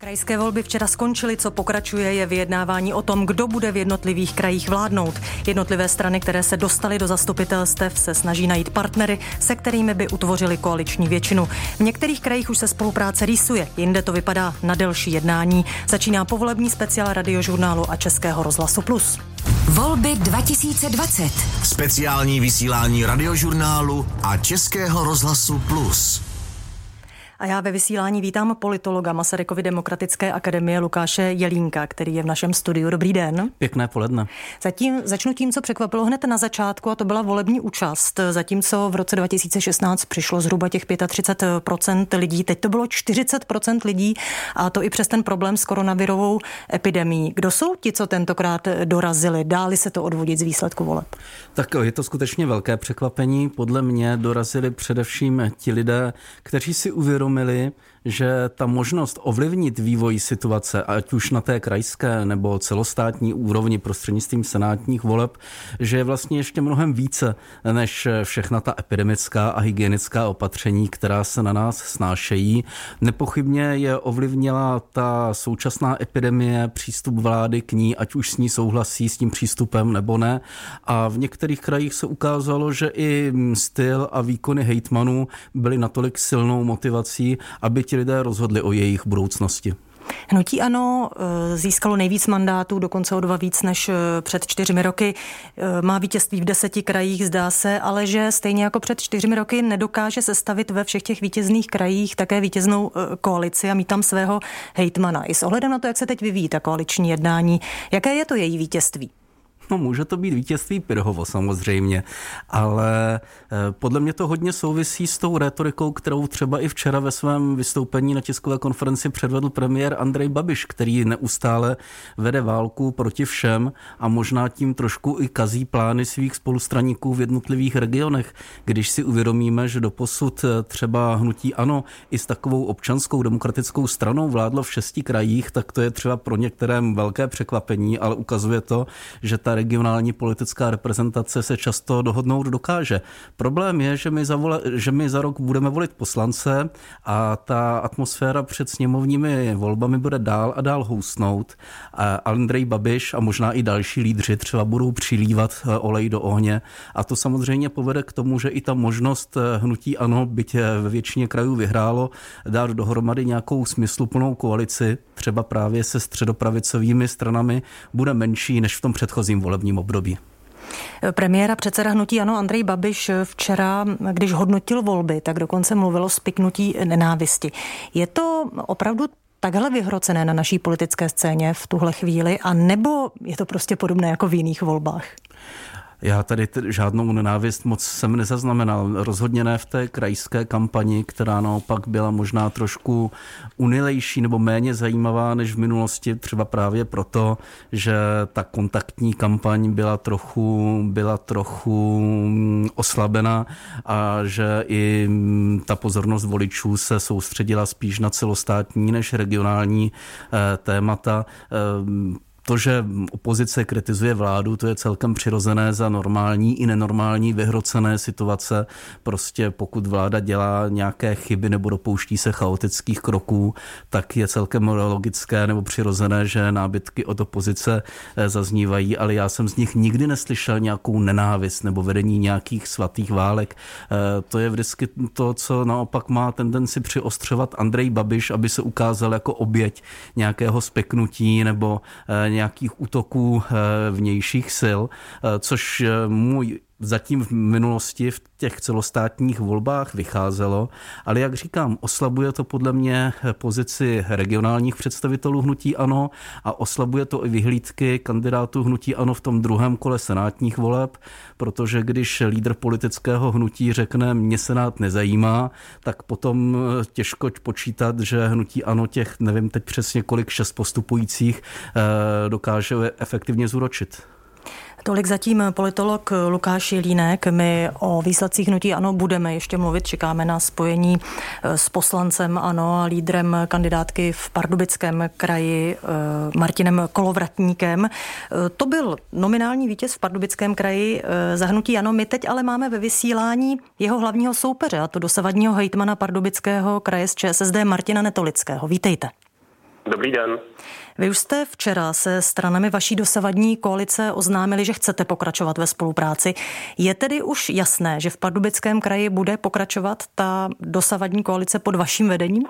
Krajské volby včera skončily, co pokračuje je vyjednávání o tom, kdo bude v jednotlivých krajích vládnout. Jednotlivé strany, které se dostaly do zastupitelstev, se snaží najít partnery, se kterými by utvořili koaliční většinu. V některých krajích už se spolupráce rýsuje, jinde to vypadá na delší jednání. Začíná povolební speciál radiožurnálu a Českého rozhlasu Plus. Volby 2020. Speciální vysílání radiožurnálu a Českého rozhlasu Plus. A já ve vysílání vítám politologa Masarykovy demokratické akademie Lukáše Jelínka, který je v našem studiu. Dobrý den. Pěkné poledne. Zatím začnu tím, co překvapilo hned na začátku, a to byla volební účast. Zatímco v roce 2016 přišlo zhruba těch 35% lidí, teď to bylo 40% lidí a to i přes ten problém s koronavirovou epidemí. Kdo jsou ti, co tentokrát dorazili? Dáli se to odvodit z výsledku voleb? Tak je to skutečně velké překvapení. Podle mě dorazili především ti lidé, kteří si uvědomili, uvědomili, že ta možnost ovlivnit vývoj situace, ať už na té krajské nebo celostátní úrovni prostřednictvím senátních voleb, že je vlastně ještě mnohem více než všechna ta epidemická a hygienická opatření, která se na nás snášejí. Nepochybně je ovlivnila ta současná epidemie, přístup vlády k ní, ať už s ní souhlasí s tím přístupem nebo ne. A v některých krajích se ukázalo, že i styl a výkony hejtmanů byly natolik silnou motivací, aby ti lidé rozhodli o jejich budoucnosti. Hnutí Ano eh, získalo nejvíc mandátů, dokonce o dva víc než eh, před čtyřmi roky. Eh, má vítězství v deseti krajích, zdá se, ale že stejně jako před čtyřmi roky nedokáže sestavit ve všech těch vítězných krajích také vítěznou koalici a mít tam svého hejtmana. I s ohledem na to, jak se teď vyvíjí ta koaliční jednání, jaké je to její vítězství? No může to být vítězství Pirhovo samozřejmě, ale eh, podle mě to hodně souvisí s tou retorikou, kterou třeba i včera ve svém vystoupení na tiskové konferenci předvedl premiér Andrej Babiš, který neustále vede válku proti všem a možná tím trošku i kazí plány svých spolustraníků v jednotlivých regionech. Když si uvědomíme, že doposud eh, třeba hnutí ANO i s takovou občanskou demokratickou stranou vládlo v šesti krajích, tak to je třeba pro některé velké překvapení, ale ukazuje to, že ta regionální politická reprezentace se často dohodnout dokáže. Problém je, že my za, vole, že my za rok budeme volit poslance a ta atmosféra před sněmovními volbami bude dál a dál housnout. A Andrej Babiš a možná i další lídři třeba budou přilívat eh, olej do ohně a to samozřejmě povede k tomu, že i ta možnost eh, hnutí ano, byť ve většině krajů vyhrálo, dát dohromady nějakou smysluplnou koalici, třeba právě se středopravicovými stranami, bude menší než v tom předchozím volebním období. Premiéra předseda hnutí Ano Andrej Babiš včera, když hodnotil volby, tak dokonce mluvilo o spiknutí nenávisti. Je to opravdu takhle vyhrocené na naší politické scéně v tuhle chvíli, a nebo je to prostě podobné jako v jiných volbách? Já tady t- žádnou nenávist moc jsem nezaznamenal. Rozhodně ne v té krajské kampani, která naopak byla možná trošku unilejší nebo méně zajímavá než v minulosti, třeba právě proto, že ta kontaktní kampaň byla trochu, byla trochu mm, oslabena a že i mm, ta pozornost voličů se soustředila spíš na celostátní než regionální eh, témata. Eh, to, že opozice kritizuje vládu, to je celkem přirozené za normální i nenormální vyhrocené situace. Prostě pokud vláda dělá nějaké chyby nebo dopouští se chaotických kroků, tak je celkem logické nebo přirozené, že nábytky od opozice eh, zaznívají, ale já jsem z nich nikdy neslyšel nějakou nenávist nebo vedení nějakých svatých válek. Eh, to je vždycky to, co naopak má tendenci přiostřovat Andrej Babiš, aby se ukázal jako oběť nějakého speknutí nebo eh, nějakých útoků eh, vnějších sil, eh, což eh, můj zatím v minulosti v těch celostátních volbách vycházelo, ale jak říkám, oslabuje to podle mě pozici regionálních představitelů hnutí ANO a oslabuje to i vyhlídky kandidátů hnutí ANO v tom druhém kole senátních voleb, protože když lídr politického hnutí řekne, mě senát nezajímá, tak potom těžko počítat, že hnutí ANO těch, nevím teď přesně kolik, šest postupujících eh, dokáže efektivně zúročit. Tolik zatím politolog Lukáš Jelínek. My o výsledcích hnutí ANO budeme ještě mluvit. Čekáme na spojení eh, s poslancem ANO a lídrem kandidátky v Pardubickém kraji eh, Martinem Kolovratníkem. Eh, to byl nominální vítěz v Pardubickém kraji za hnutí ANO. My teď ale máme ve vysílání jeho hlavního soupeře, a to dosavadního hejtmana Pardubického kraje z ČSSD Martina Netolického. Vítejte. Dobrý den. Vy už jste včera se stranami vaší dosavadní koalice oznámili, že chcete pokračovat ve spolupráci. Je tedy už jasné, že v Pardubickém kraji bude pokračovat ta dosavadní koalice pod vaším vedením?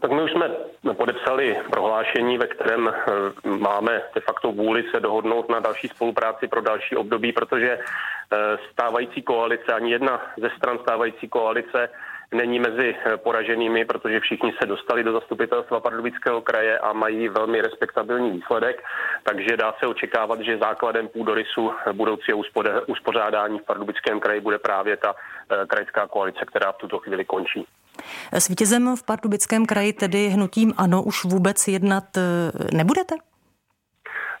Tak my už jsme podepsali prohlášení, ve kterém eh, máme de facto vůli se dohodnout na další spolupráci pro další období, protože eh, stávající koalice, ani jedna ze stran stávající koalice není mezi eh, poraženými, protože všichni se dostali do zastupitelstva Pardubického kraje a mají velmi respektabilní výsledek, takže dá se očekávat, že základem půdorysu budoucího uspořádání v Pardubickém kraji bude právě ta krajská koalice, která v tuto chvíli končí. S vítězem v Pardubickém kraji tedy hnutím ANO už vůbec jednat eh, nebudete?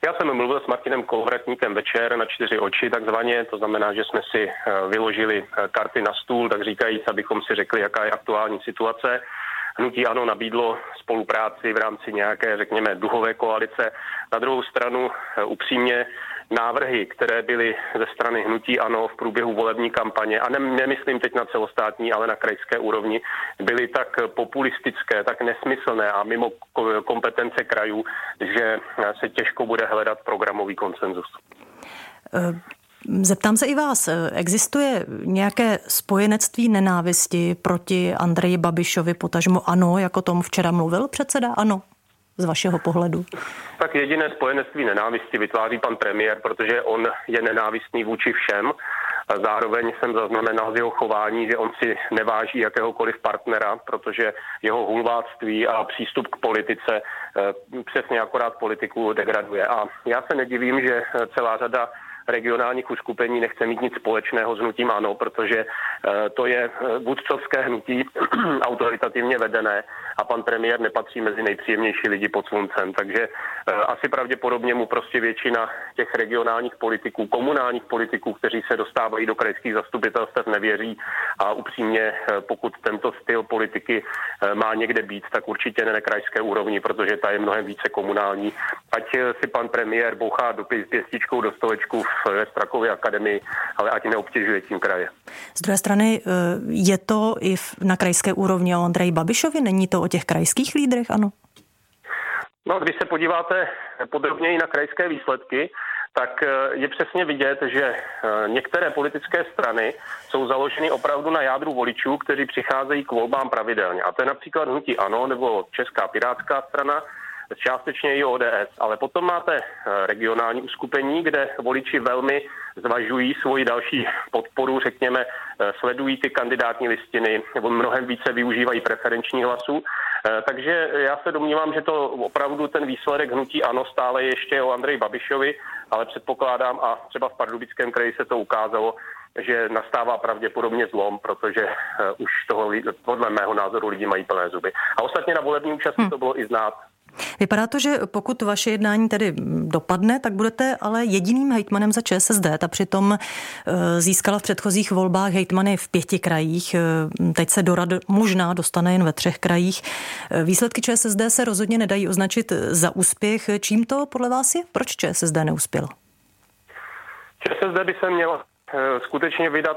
Já jsem mluvil s Martinem Kolovratníkem večer na čtyři oči, takzvaně, to znamená, že jsme si eh, vyložili eh, karty na stůl, tak říkajíc, abychom si řekli, jaká je aktuální situace. Hnutí ANO nabídlo spolupráci v rámci nějaké, řekněme, duhové koalice. Na druhou stranu upřímně návrhy, které byly ze strany hnutí ANO v průběhu volební kampaně, a ne, nemyslím teď na celostátní, ale na krajské úrovni, byly tak populistické, tak nesmyslné a mimo kompetence krajů, že se těžko bude hledat programový konsenzus. Eh, zeptám se i vás, existuje nějaké spojenectví nenávisti proti Andreji Babišovi, potažmo ano, jako tom včera mluvil předseda ano? Z vašeho pohledu? Tak jediné spojenectví nenávisti vytváří pan premiér, protože on je nenávistný vůči všem. A zároveň jsem zaznamenal z jeho chování, že on si neváží jakéhokoliv partnera, protože jeho hulváctví a přístup k politice eh, přesně akorát politiku degraduje. A já se nedivím, že celá řada regionálních uskupení nechce mít nic společného s hnutím ANO, protože eh, to je eh, vůdcovské hnutí autoritativně vedené a pan premiér nepatří mezi nejpříjemnější lidi pod sluncem. Takže eh, asi pravděpodobně mu prostě většina těch regionálních politiků, komunálních politiků, kteří se dostávají do krajských zastupitelstv, nevěří a upřímně, pokud tento styl politiky má někde být, tak určitě ne na krajské úrovni, protože ta je mnohem více komunální. Ať si pan premiér bouchá dopis pěstičkou do stolečku v ve Strakově akademii, ale ať neobtěžuje tím kraje. Z druhé strany eh, je to i na krajské úrovni o Andreji Babišovi, není to o těch krajských lídrech, ano? No, když se podíváte podrobněji na krajské výsledky, tak eh, je přesně vidět, že eh, některé politické strany jsou založeny opravdu na jádru voličů, kteří přicházejí k volbám pravidelně. A to je například Hnutí Ano nebo Česká pirátská strana, částečně i ODS. Ale potom máte eh, regionální uskupení, kde voliči velmi zvažují svoji další podporu, řekněme, eh, sledují ty kandidátní listiny, nebo mnohem více využívají preferenční hlasů. Eh, takže já se domnívám, že to opravdu ten výsledek hnutí ano stále ještě o Andreji Babišovi, ale předpokládám a třeba v Pardubickém kraji se to ukázalo, že nastává pravděpodobně zlom, protože už toho podle mého názoru lidi mají plné zuby. A ostatně na volební účasti hm. to bylo i znát. Vypadá to, že pokud vaše jednání tedy dopadne, tak budete ale jediným hejtmanem za ČSSD. Ta přitom eh, získala v předchozích volbách hejtmany v pěti krajích. Eh, teď se do rad možná dostane jen ve třech krajích. Eh, výsledky ČSSD se rozhodně nedají označit za úspěch. Čím to podle vás je? Proč ČSSD neuspěl? ČSSD by se měla skutečně vydat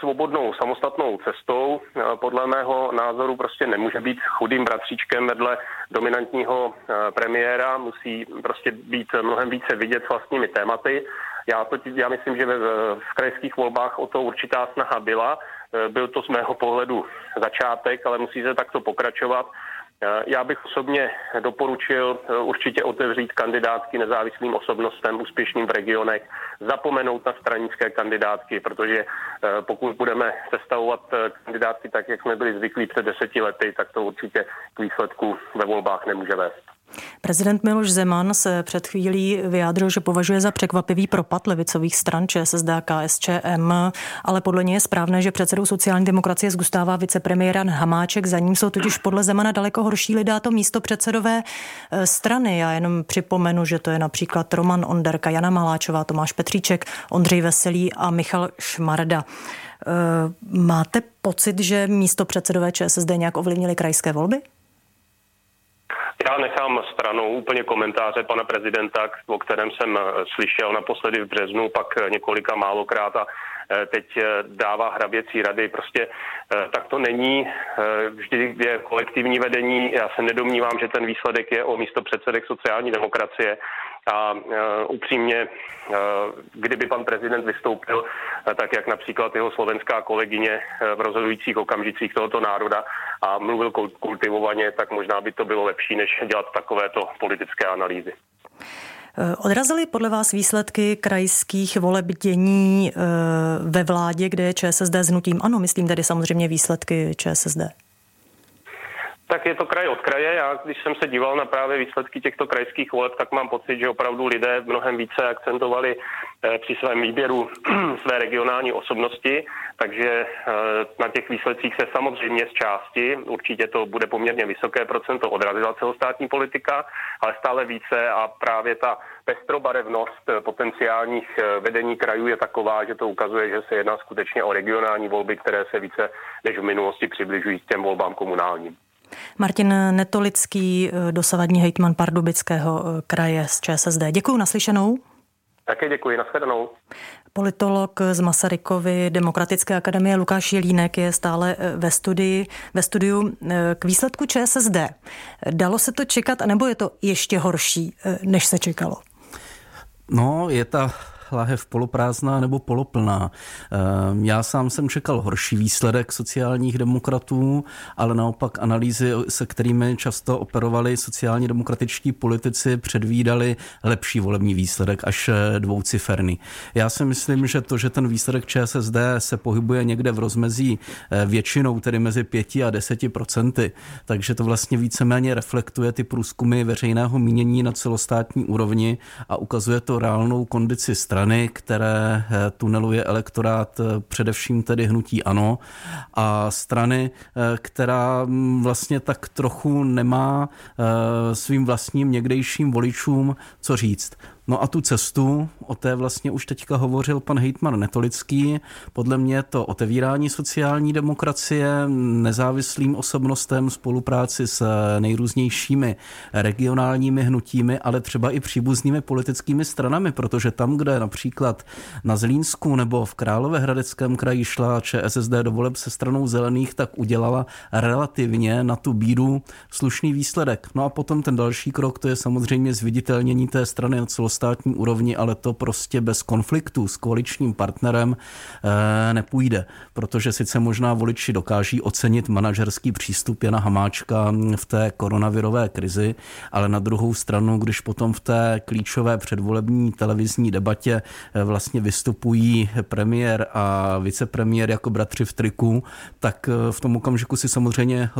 svobodnou samostatnou cestou. Podle mého názoru prostě nemůže být chudým bratříčkem vedle dominantního eh, premiéra, musí prostě být mnohem více vidět vlastními tématy. Já, to, já myslím, že ve, v krajských volbách o to určitá snaha byla. Eh, byl to z mého pohledu začátek, ale musí se takto pokračovat. Eh, já bych osobně doporučil eh, určitě otevřít kandidátky nezávislým osobnostem úspěšným v regionech, zapomenout na stranické kandidátky, protože eh, pokud budeme sestavovat kandidátky tak, jak jsme byli zvyklí před deseti lety, tak to určitě k výsledku ve volbách nemůže vést. Prezident Miloš Zeman se před chvílí vyjádřil, že považuje za překvapivý propad levicových stran ČSSD KSČM, ale podle něj je správné, že předsedou sociální demokracie zgustává vicepremiéra Hamáček, za ním jsou totiž podle Zemana daleko horší lidé a to místo předsedové eh, strany. Já jenom připomenu, že to je například Roman Onderka, Jana Maláčová, Tomáš Petříček, Ondřej Veselý a Michal Šmarda. Eh, máte pocit, že místo předsedové ČSSD nějak ovlivnili krajské volby? Já nechám stranou úplně komentáře pana prezidenta, o kterém jsem slyšel naposledy v březnu, pak několika málokrát a teď dává hraběcí rady. Prostě tak to není. Vždy je kolektivní vedení. Já se nedomnívám, že ten výsledek je o místo předsedek sociální demokracie. A uh, upřímně, uh, kdyby pan prezident vystoupil, uh, tak jak například jeho slovenská kolegyně v rozhodujících okamžicích tohoto národa a mluvil kultivovaně, tak možná by to bylo lepší, než dělat takovéto politické analýzy. Odrazily podle vás výsledky krajských voleb dění ve vládě, kde je ČSSD s hnutím? Ano, myslím tedy samozřejmě výsledky ČSSD. Tak je to kraj od kraje. Já, když jsem se díval na právě výsledky těchto krajských voleb, tak mám pocit, že opravdu lidé mnohem více akcentovali eh, při svém výběru své regionální osobnosti, takže eh, na těch výsledcích se samozřejmě z části, určitě to bude poměrně vysoké procento, odrazila celostátní politika, ale stále více a právě ta pestrobarevnost potenciálních eh, vedení krajů je taková, že to ukazuje, že se jedná skutečně o regionální volby, které se více než v minulosti přibližují k těm volbám komunálním. Martin Netolický, eh, dosavadní hejtman Pardubického eh, kraje z ČSSD. Děkuji naslyšenou. Také děkuji, nashledanou. Politolog z Masarykovy Demokratické akademie Lukáš Jelínek je stále eh, ve, studii, ve studiu k výsledku ČSSD. Dalo se to čekat, nebo je to ještě horší, než se čekalo? No, je ta lahev poloprázdná nebo poloplná. Ehm, já sám jsem čekal horší výsledek sociálních demokratů, ale naopak analýzy, se kterými často operovali sociálně demokratičtí politici, předvídali lepší volební výsledek, až eh, dvouciferný. Já si myslím, že to, že ten výsledek ČSSD se pohybuje někde v rozmezí eh, většinou, tedy mezi 5 a 10 procenty, takže to vlastně víceméně reflektuje ty průzkumy veřejného mínění na celostátní úrovni a ukazuje to reálnou kondici strany strany, které eh, tuneluje elektorát eh, především tedy hnutí ANO a strany, eh, která mm, vlastně tak trochu nemá svým vlastním někdejším voličům co říct. No a tu cestu, o té vlastně už teďka hovořil pan hejtman Netolický, podle mě to otevírání sociální demokracie, nezávislým osobnostem, spolupráci s nejrůznějšími regionálními hnutími, ale třeba i příbuznými politickými stranami, protože tam, kde například na Zlínsku nebo v Královéhradeckém kraji šla ČSSD do voleb se stranou zelených, tak udělala relativně na tu bídu slušný výsledek. No a potom ten další krok, to je samozřejmě zviditelnění té strany na celostátní celostátní úrovni, ale to prostě bez konfliktu s koaličním partnerem eh, nepůjde, protože sice možná voliči dokáží ocenit manažerský přístup Jana Hamáčka v té koronavirové krizi, ale na druhou stranu, když potom v té klíčové předvolební televizní debatě eh, vlastně vystupují premiér a vicepremiér jako bratři v triku, tak eh, v tom okamžiku si samozřejmě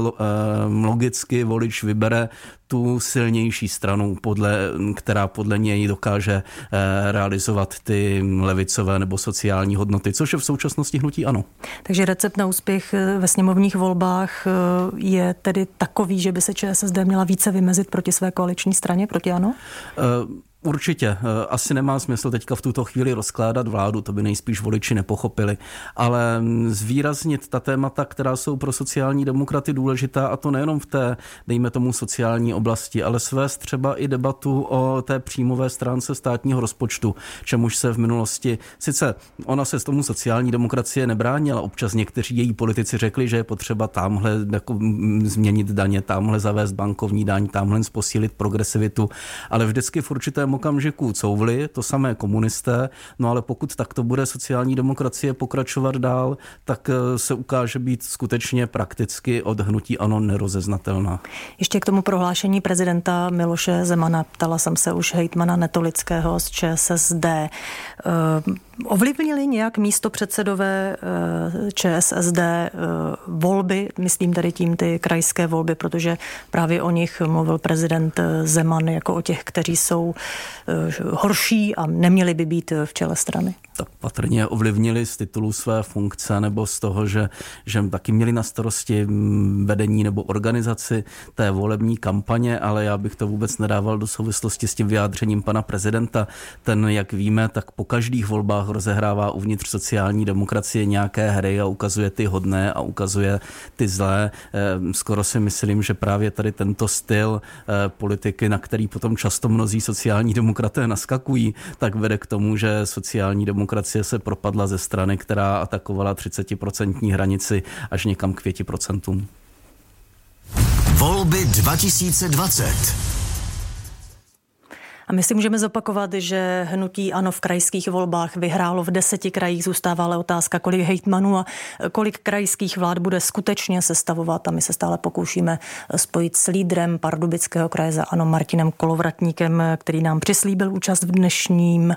logicky volič vybere tu silnější stranu, podle, která podle něj dokáže eh, realizovat ty levicové nebo sociální hodnoty, což je v současnosti hnutí ano. Takže recept na úspěch eh, ve sněmovních volbách eh, je tedy takový, že by se ČSSD měla více vymezit proti své koaliční straně, proti ano? Uh, Určitě. Eh, asi nemá smysl teďka v tuto chvíli rozkládat vládu, to by nejspíš voliči nepochopili. Ale mm, zvýraznit ta témata, která jsou pro sociální demokraty důležitá, a to nejenom v té, dejme tomu, sociální oblasti, ale svést třeba i debatu o té příjmové stránce státního rozpočtu, čemuž se v minulosti, sice ona se s tomu sociální demokracie nebránila, občas někteří její politici řekli, že je potřeba tamhle jako mm, změnit daně, tamhle zavést bankovní daň, tamhle posílit progresivitu, ale vždycky v určitém okamžiku couvli, to samé komunisté, no ale pokud takto bude sociální demokracie pokračovat dál, tak eh, se ukáže být skutečně prakticky od hnutí ano nerozeznatelná. Ještě k tomu prohlášení prezidenta Miloše Zemana ptala jsem se už hejtmana Netolického z ČSSD. Eh, ovlivnili nějak místo předsedové eh, ČSSD volby, myslím tady tím ty krajské volby, protože právě o nich mluvil prezident Zeman jako o těch, kteří jsou Eh, horší a neměli by být v čele strany? Tak patrně ovlivnili z titulu své funkce nebo z toho, že, že taky měli na starosti mm, vedení nebo organizaci té volební kampaně, ale já bych to vůbec nedával do souvislosti s tím vyjádřením pana prezidenta. Ten, jak víme, tak po každých volbách volbách rozehrává uvnitř sociální demokracie nějaké hry a ukazuje ty hodné a ukazuje ty zlé. Eh, skoro si myslím, že právě tady tento styl eh, politiky, na který potom často mnozí sociální demokraté naskakují, tak vede k tomu, že sociální demokracie se propadla ze strany, která atakovala 30% hranici až někam k 5%. Volby 2020. A my si můžeme zopakovat, že hnutí ano v krajských volbách vyhrálo v deseti krajích. Zůstává ale otázka, kolik hejtmanů a kolik krajských vlád bude skutečně sestavovat. A my se stále pokoušíme spojit s lídrem Pardubického kraje za ano Martinem Kolovratníkem, který nám přislíbil účast v dnešním eh,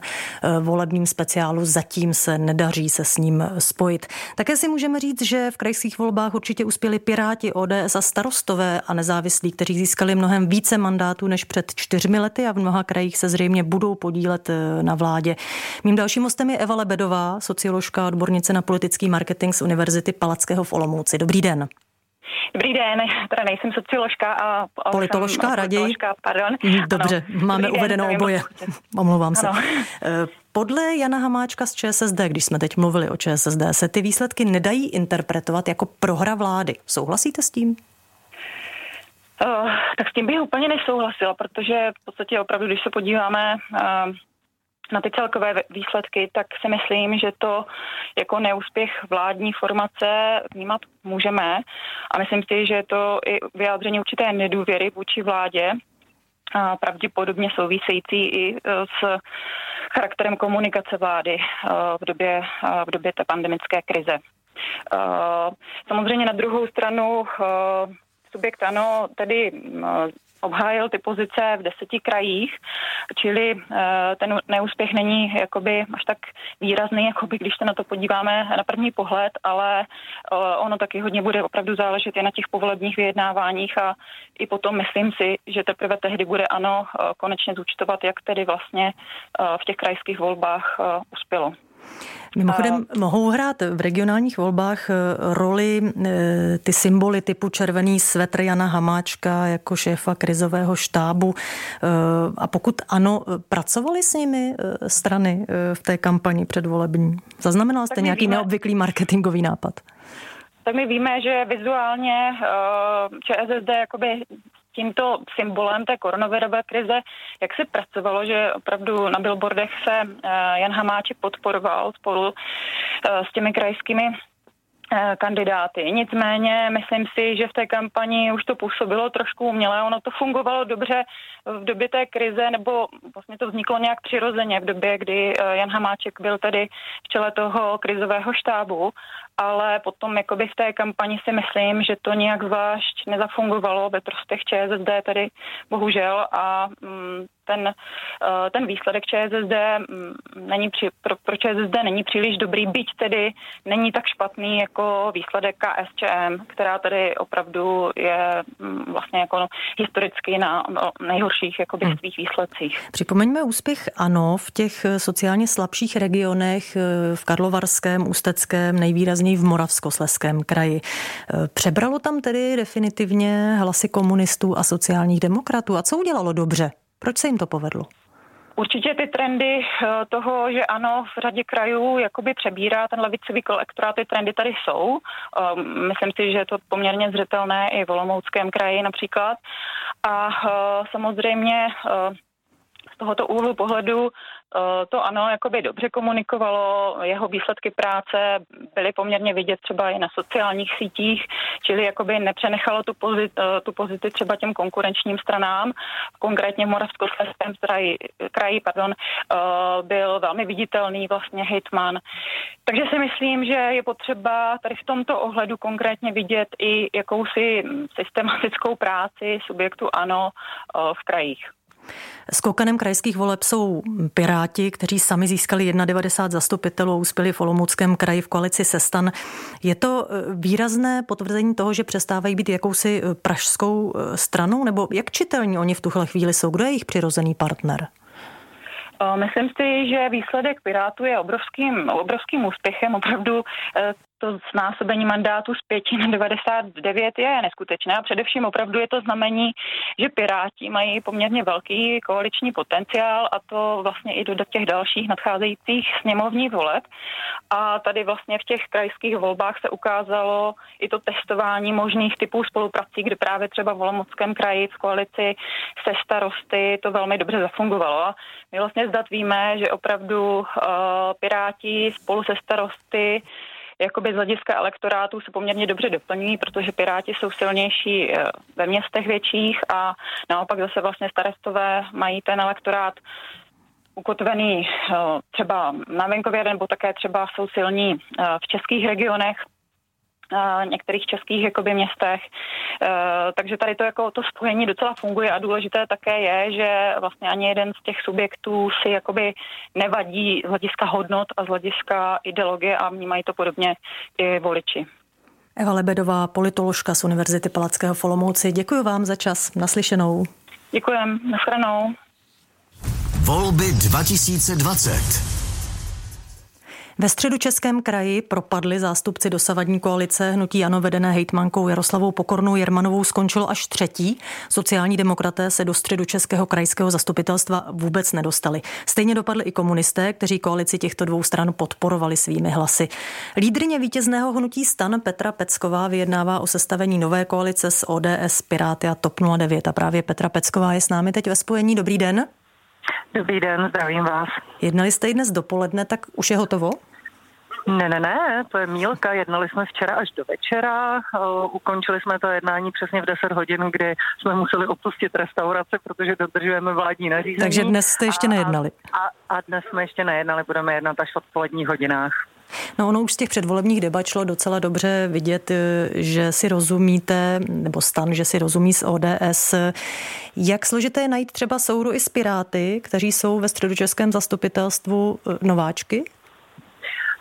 volebním speciálu. Zatím se nedaří se s ním spojit. Také si můžeme říct, že v krajských volbách určitě uspěli Piráti, ODS a starostové a nezávislí, kteří získali mnohem více mandátů než před čtyřmi lety a v mnoha krajích krajích se zřejmě budou podílet eh, na vládě. Mým dalším hostem je Eva Lebedová, socioložka, odbornice na politický marketing z Univerzity Palackého v Olomouci. Dobrý den. Dobrý den, teda nejsem socioložka a... Politoložka jsem, raději? Politoložka, pardon. Mhm, dobře, ano. máme Dobrý uvedeno den, oboje. Omlouvám se. Ano. Eh, podle Jana Hamáčka z ČSSD, když jsme teď mluvili o ČSSD, se ty výsledky nedají interpretovat jako prohra vlády. Souhlasíte s tím? Uh, tak s tím bych úplně nesouhlasila, protože v podstatě opravdu, když se podíváme uh, na ty celkové výsledky, tak si myslím, že to jako neúspěch vládní formace vnímat můžeme. A myslím si, že je to i vyjádření určité nedůvěry vůči vládě, a pravděpodobně související i e, s charakterem komunikace vlády v době, v době té pandemické krize. Samozřejmě na druhou stranu subjekt ano tedy obhájil ty pozice v deseti krajích, čili eh, ten neúspěch není jakoby až tak výrazný, jakoby když se na to podíváme na první pohled, ale eh, ono taky hodně bude opravdu záležet i na těch povolebních vyjednáváních a i potom myslím si, že teprve tehdy bude ano eh, konečně zúčtovat, jak tedy vlastně v těch krajských volbách uspělo. Mimochodem mohou hrát v regionálních volbách eh, roli eh, ty symboly typu červený svetr Jana Hamáčka jako šéfa krizového štábu. Eh, a pokud ano, pracovali s nimi strany v té kampani předvolební? Zaznamenala jste nějaký víme. neobvyklý marketingový nápad? Tak my víme, že vizuálně ČSSD jakoby tímto symbolem té koronavirové krize, jak se pracovalo, že opravdu na billboardech se eh, Jan Hamáček podporoval spolu eh, s těmi krajskými eh, kandidáty. Nicméně myslím si, že v té kampani už to působilo trošku uměle. Ono to fungovalo dobře v době té krize, nebo vlastně to vzniklo nějak přirozeně v době, kdy Jan Hamáček byl tady v čele toho krizového štábu ale potom jakoby v té kampani si myslím, že to nějak zvlášť nezafungovalo ve prospěch ČSSD tedy bohužel a mm, ten, eh, ten výsledek ČSSD mm, není při, pro, pro ČSSD není příliš dobrý, byť tedy není tak špatný jako výsledek KSČM, která tedy opravdu je mm, vlastně jako historicky na no, nejhorších jakoby hmm. svých výsledcích. Připomeňme úspěch ANO v těch sociálně slabších regionech eh, v Karlovarském, Ústeckém, nejvýraznější v Moravskosleském kraji. E, přebralo tam tedy definitivně hlasy komunistů a sociálních demokratů. A co udělalo dobře? Proč se jim to povedlo? Určitě ty trendy e, toho, že ano, v řadě krajů jakoby přebírá ten levicový kolektorát, ty trendy tady jsou. E, myslím si, že je to poměrně zřetelné i v Olomouckém kraji například. A samozřejmě z tohoto úhlu pohledu to ano, jakoby dobře komunikovalo, jeho výsledky práce byly poměrně vidět třeba i na sociálních sítích, čili jakoby nepřenechalo tu, pozit, eh, tu pozici třeba těm konkurenčním stranám. Konkrétně v Moravskoslezském kraji, kraji pardon, eh, byl velmi viditelný vlastně hitman. Takže si myslím, že je potřeba tady v tomto ohledu konkrétně vidět i jakousi systematickou práci subjektu ANO v krajích. Skokanem krajských voleb jsou Piráti, kteří sami získali 91 zastupitelů a uspěli v Olomouckém kraji v koalici Sestan. Je to eh, výrazné potvrzení toho, že přestávají být jakousi eh, pražskou eh, stranou, nebo jak čitelní oni v tuhle chvíli jsou? Kdo je jejich přirozený partner? Myslím si, že výsledek Pirátů je obrovským, obrovským úspěchem. Opravdu to znásobení mandátu z 5 na 99 je neskutečné a především opravdu je to znamení, že Piráti mají poměrně velký koaliční potenciál a to vlastně i do těch dalších nadcházejících sněmovních voleb. A tady vlastně v těch krajských volbách se ukázalo i to testování možných typů spoluprací, kde právě třeba v Olomouckém kraji v koalici se starosty to velmi dobře zafungovalo. My vlastně zdat víme, že opravdu uh, Piráti spolu se starosty jakoby z hlediska elektorátu se poměrně dobře doplňují, protože Piráti jsou silnější eh, ve městech větších a naopak zase vlastně starostové mají ten elektorát ukotvený eh, třeba na venkově nebo také třeba jsou silní eh, v českých regionech, některých českých jakoby, městech. Takže tady to jako to spojení docela funguje a důležité také je, že vlastně ani jeden z těch subjektů si jakoby nevadí z hlediska hodnot a z hlediska ideologie a vnímají to podobně i voliči. Eva Lebedová, politoložka z Univerzity Palackého v Olomouci. Děkuji vám za čas. Naslyšenou. Děkujem. Naschledanou. Volby 2020. Ve středu Českém kraji propadli zástupci dosavadní koalice hnutí Ano vedené hejtmankou Jaroslavou Pokornou Jermanovou skončilo až třetí. Sociální demokraté se do středu Českého krajského zastupitelstva vůbec nedostali. Stejně dopadli i komunisté, kteří koalici těchto dvou stran podporovali svými hlasy. Lídrně vítězného hnutí stan Petra Pecková vyjednává o sestavení nové koalice s ODS, Piráty a TOP 09. A právě Petra Pecková je s námi teď ve spojení. Dobrý den. Dobrý den, zdravím vás. Jednali jste i dnes dopoledne, tak už je hotovo? Ne, ne, ne, to je mílka. Jednali jsme včera až do večera. Ukončili jsme to jednání přesně v 10 hodin, kdy jsme museli opustit restaurace, protože dodržujeme vládní nařízení. Takže dnes jste ještě nejednali. A, a, a dnes jsme ještě nejednali, budeme jednat až v odpoledních hodinách. No ono už z těch předvolebních debat šlo docela dobře vidět, eh, že si rozumíte, nebo stan, že si rozumí s ODS. Jak složité je najít třeba souhru i s Piráty, kteří jsou ve středočeském zastupitelstvu eh, nováčky?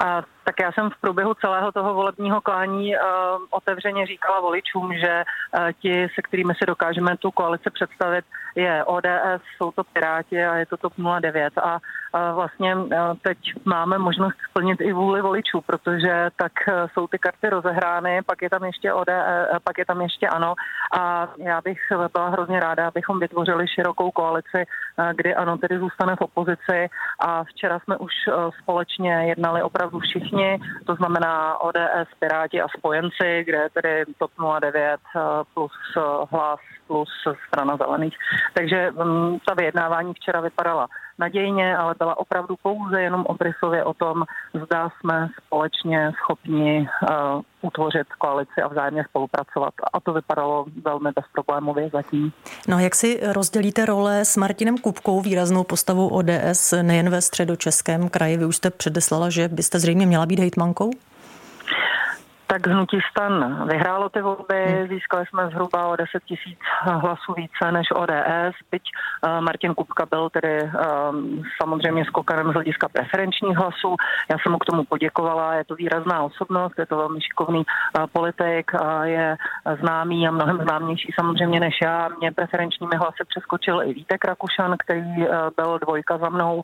A tak já jsem v průběhu celého toho volebního klání uh, otevřeně říkala voličům, že uh, ti, se kterými si dokážeme tu koalici představit, je ODS, jsou to Piráti a je to TOP 09. A uh, vlastně uh, teď máme možnost splnit i vůli voličů, protože tak uh, jsou ty karty rozehrány, pak je tam ještě ODS, uh, pak je tam ještě ANO a já bych byla hrozně ráda, abychom vytvořili širokou koalici, uh, kdy ANO tedy zůstane v opozici a včera jsme už uh, společně jednali opravdu všichni všichni, to znamená ODS, Piráti a spojenci, kde je tedy TOP 09 eh, plus eh, hlas plus strana zelených. Takže um, ta vyjednávání včera vypadala nadějně, ale byla opravdu pouze jenom obrysově o tom, zda jsme společně schopni uh, utvořit koalici a vzájemně spolupracovat. A to vypadalo velmi bezproblémově zatím. No jak si rozdělíte role s Martinem Kupkou, výraznou postavou ODS nejen ve středočeském kraji? Vy už jste předeslala, že byste zřejmě měla být hejtmankou? Tak hnutí stan vyhrálo ty volby, hmm. získali jsme zhruba o 10 tisíc hlasů více než ODS, byť uh, Martin Kupka byl tedy um, samozřejmě skokanem z hlediska preferenčních hlasů. Já jsem mu k tomu poděkovala, je to výrazná osobnost, je to velmi šikovný uh, politik, uh, je známý a mnohem známější samozřejmě než já. Mě preferenčními hlasy přeskočil i Vítek Rakušan, který byl dvojka za mnou,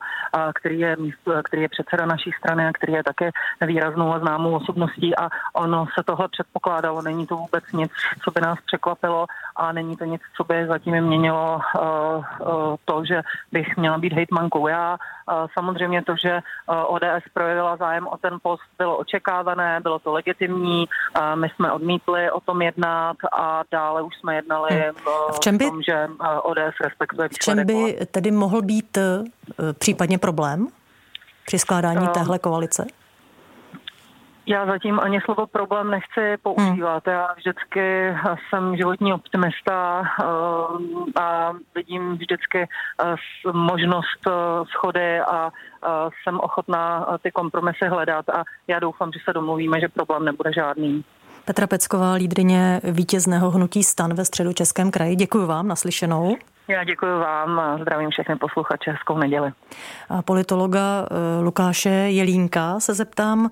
který, je, který je předseda naší strany a který je také výraznou a známou osobností a on Ono se tohle předpokládalo, není to vůbec nic, co by nás překvapilo a není to nic, co by zatím měnilo uh, uh, to, že bych měla být hejtmankou já. Uh, samozřejmě to, že uh, ODS projevila zájem o ten post, bylo očekávané, bylo to legitimní, uh, my jsme odmítli o tom jednat a dále už jsme jednali uh, v čem by, tom, že uh, ODS respektuje V čem by tedy mohl být uh, případně problém při skládání uh, téhle koalice? Já zatím ani slovo problém nechci používat. Já vždycky jsem životní optimista eh, a vidím vždycky eh, možnost eh, schody a jsem ochotná ty kompromisy hledat a já doufám, že se domluvíme, že problém nebude žádný. Petra Pecková, lídrině vítězného hnutí stan ve středu Českém kraji. Děkuji vám, naslyšenou. Já děkuji vám a zdravím všechny posluchače. Hezkou neděli. A politologa Lukáše Jelínka se zeptám,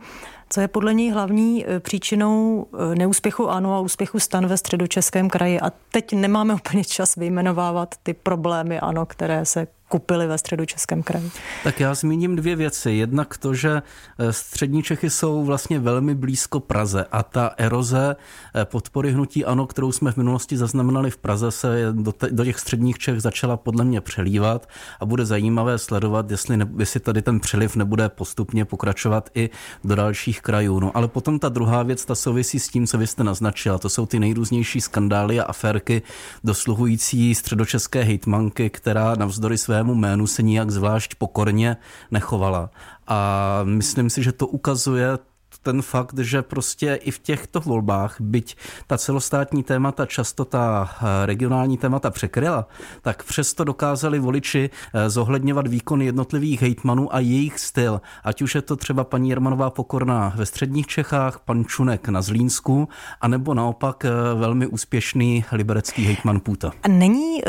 co je podle něj hlavní e, příčinou e, neúspěchu ANO a úspěchu stan ve středočeském kraji? A teď nemáme úplně čas vyjmenovávat ty problémy ANO, které se kupili ve středu Českém kraji. Tak já zmíním dvě věci. Jednak to, že eh, střední Čechy jsou vlastně velmi blízko Praze a ta eroze eh, podpory hnutí ANO, kterou jsme v minulosti zaznamenali v Praze, se do, do těch středních Čech začala podle mě přelívat a bude zajímavé sledovat, jestli, ne, jestli tady ten přeliv nebude postupně pokračovat i do dalších krajů. No ale potom ta druhá věc, ta souvisí s tím, co vy jste naznačila. To jsou ty nejrůznější skandály a aférky dosluhující středočeské hejtmanky, která navzdory svému jménu se nijak zvlášť pokorně nechovala. A myslím si, že to ukazuje ten fakt, že prostě i v těchto volbách, byť ta celostátní témata často ta eh, regionální témata překryla, tak přesto dokázali voliči eh, zohledňovat výkon jednotlivých hejtmanů a jejich styl. Ať už je to třeba paní Jermanová Pokorná ve středních Čechách, pan Čunek na Zlínsku, anebo naopak eh, velmi úspěšný liberecký hejtman Půta. Není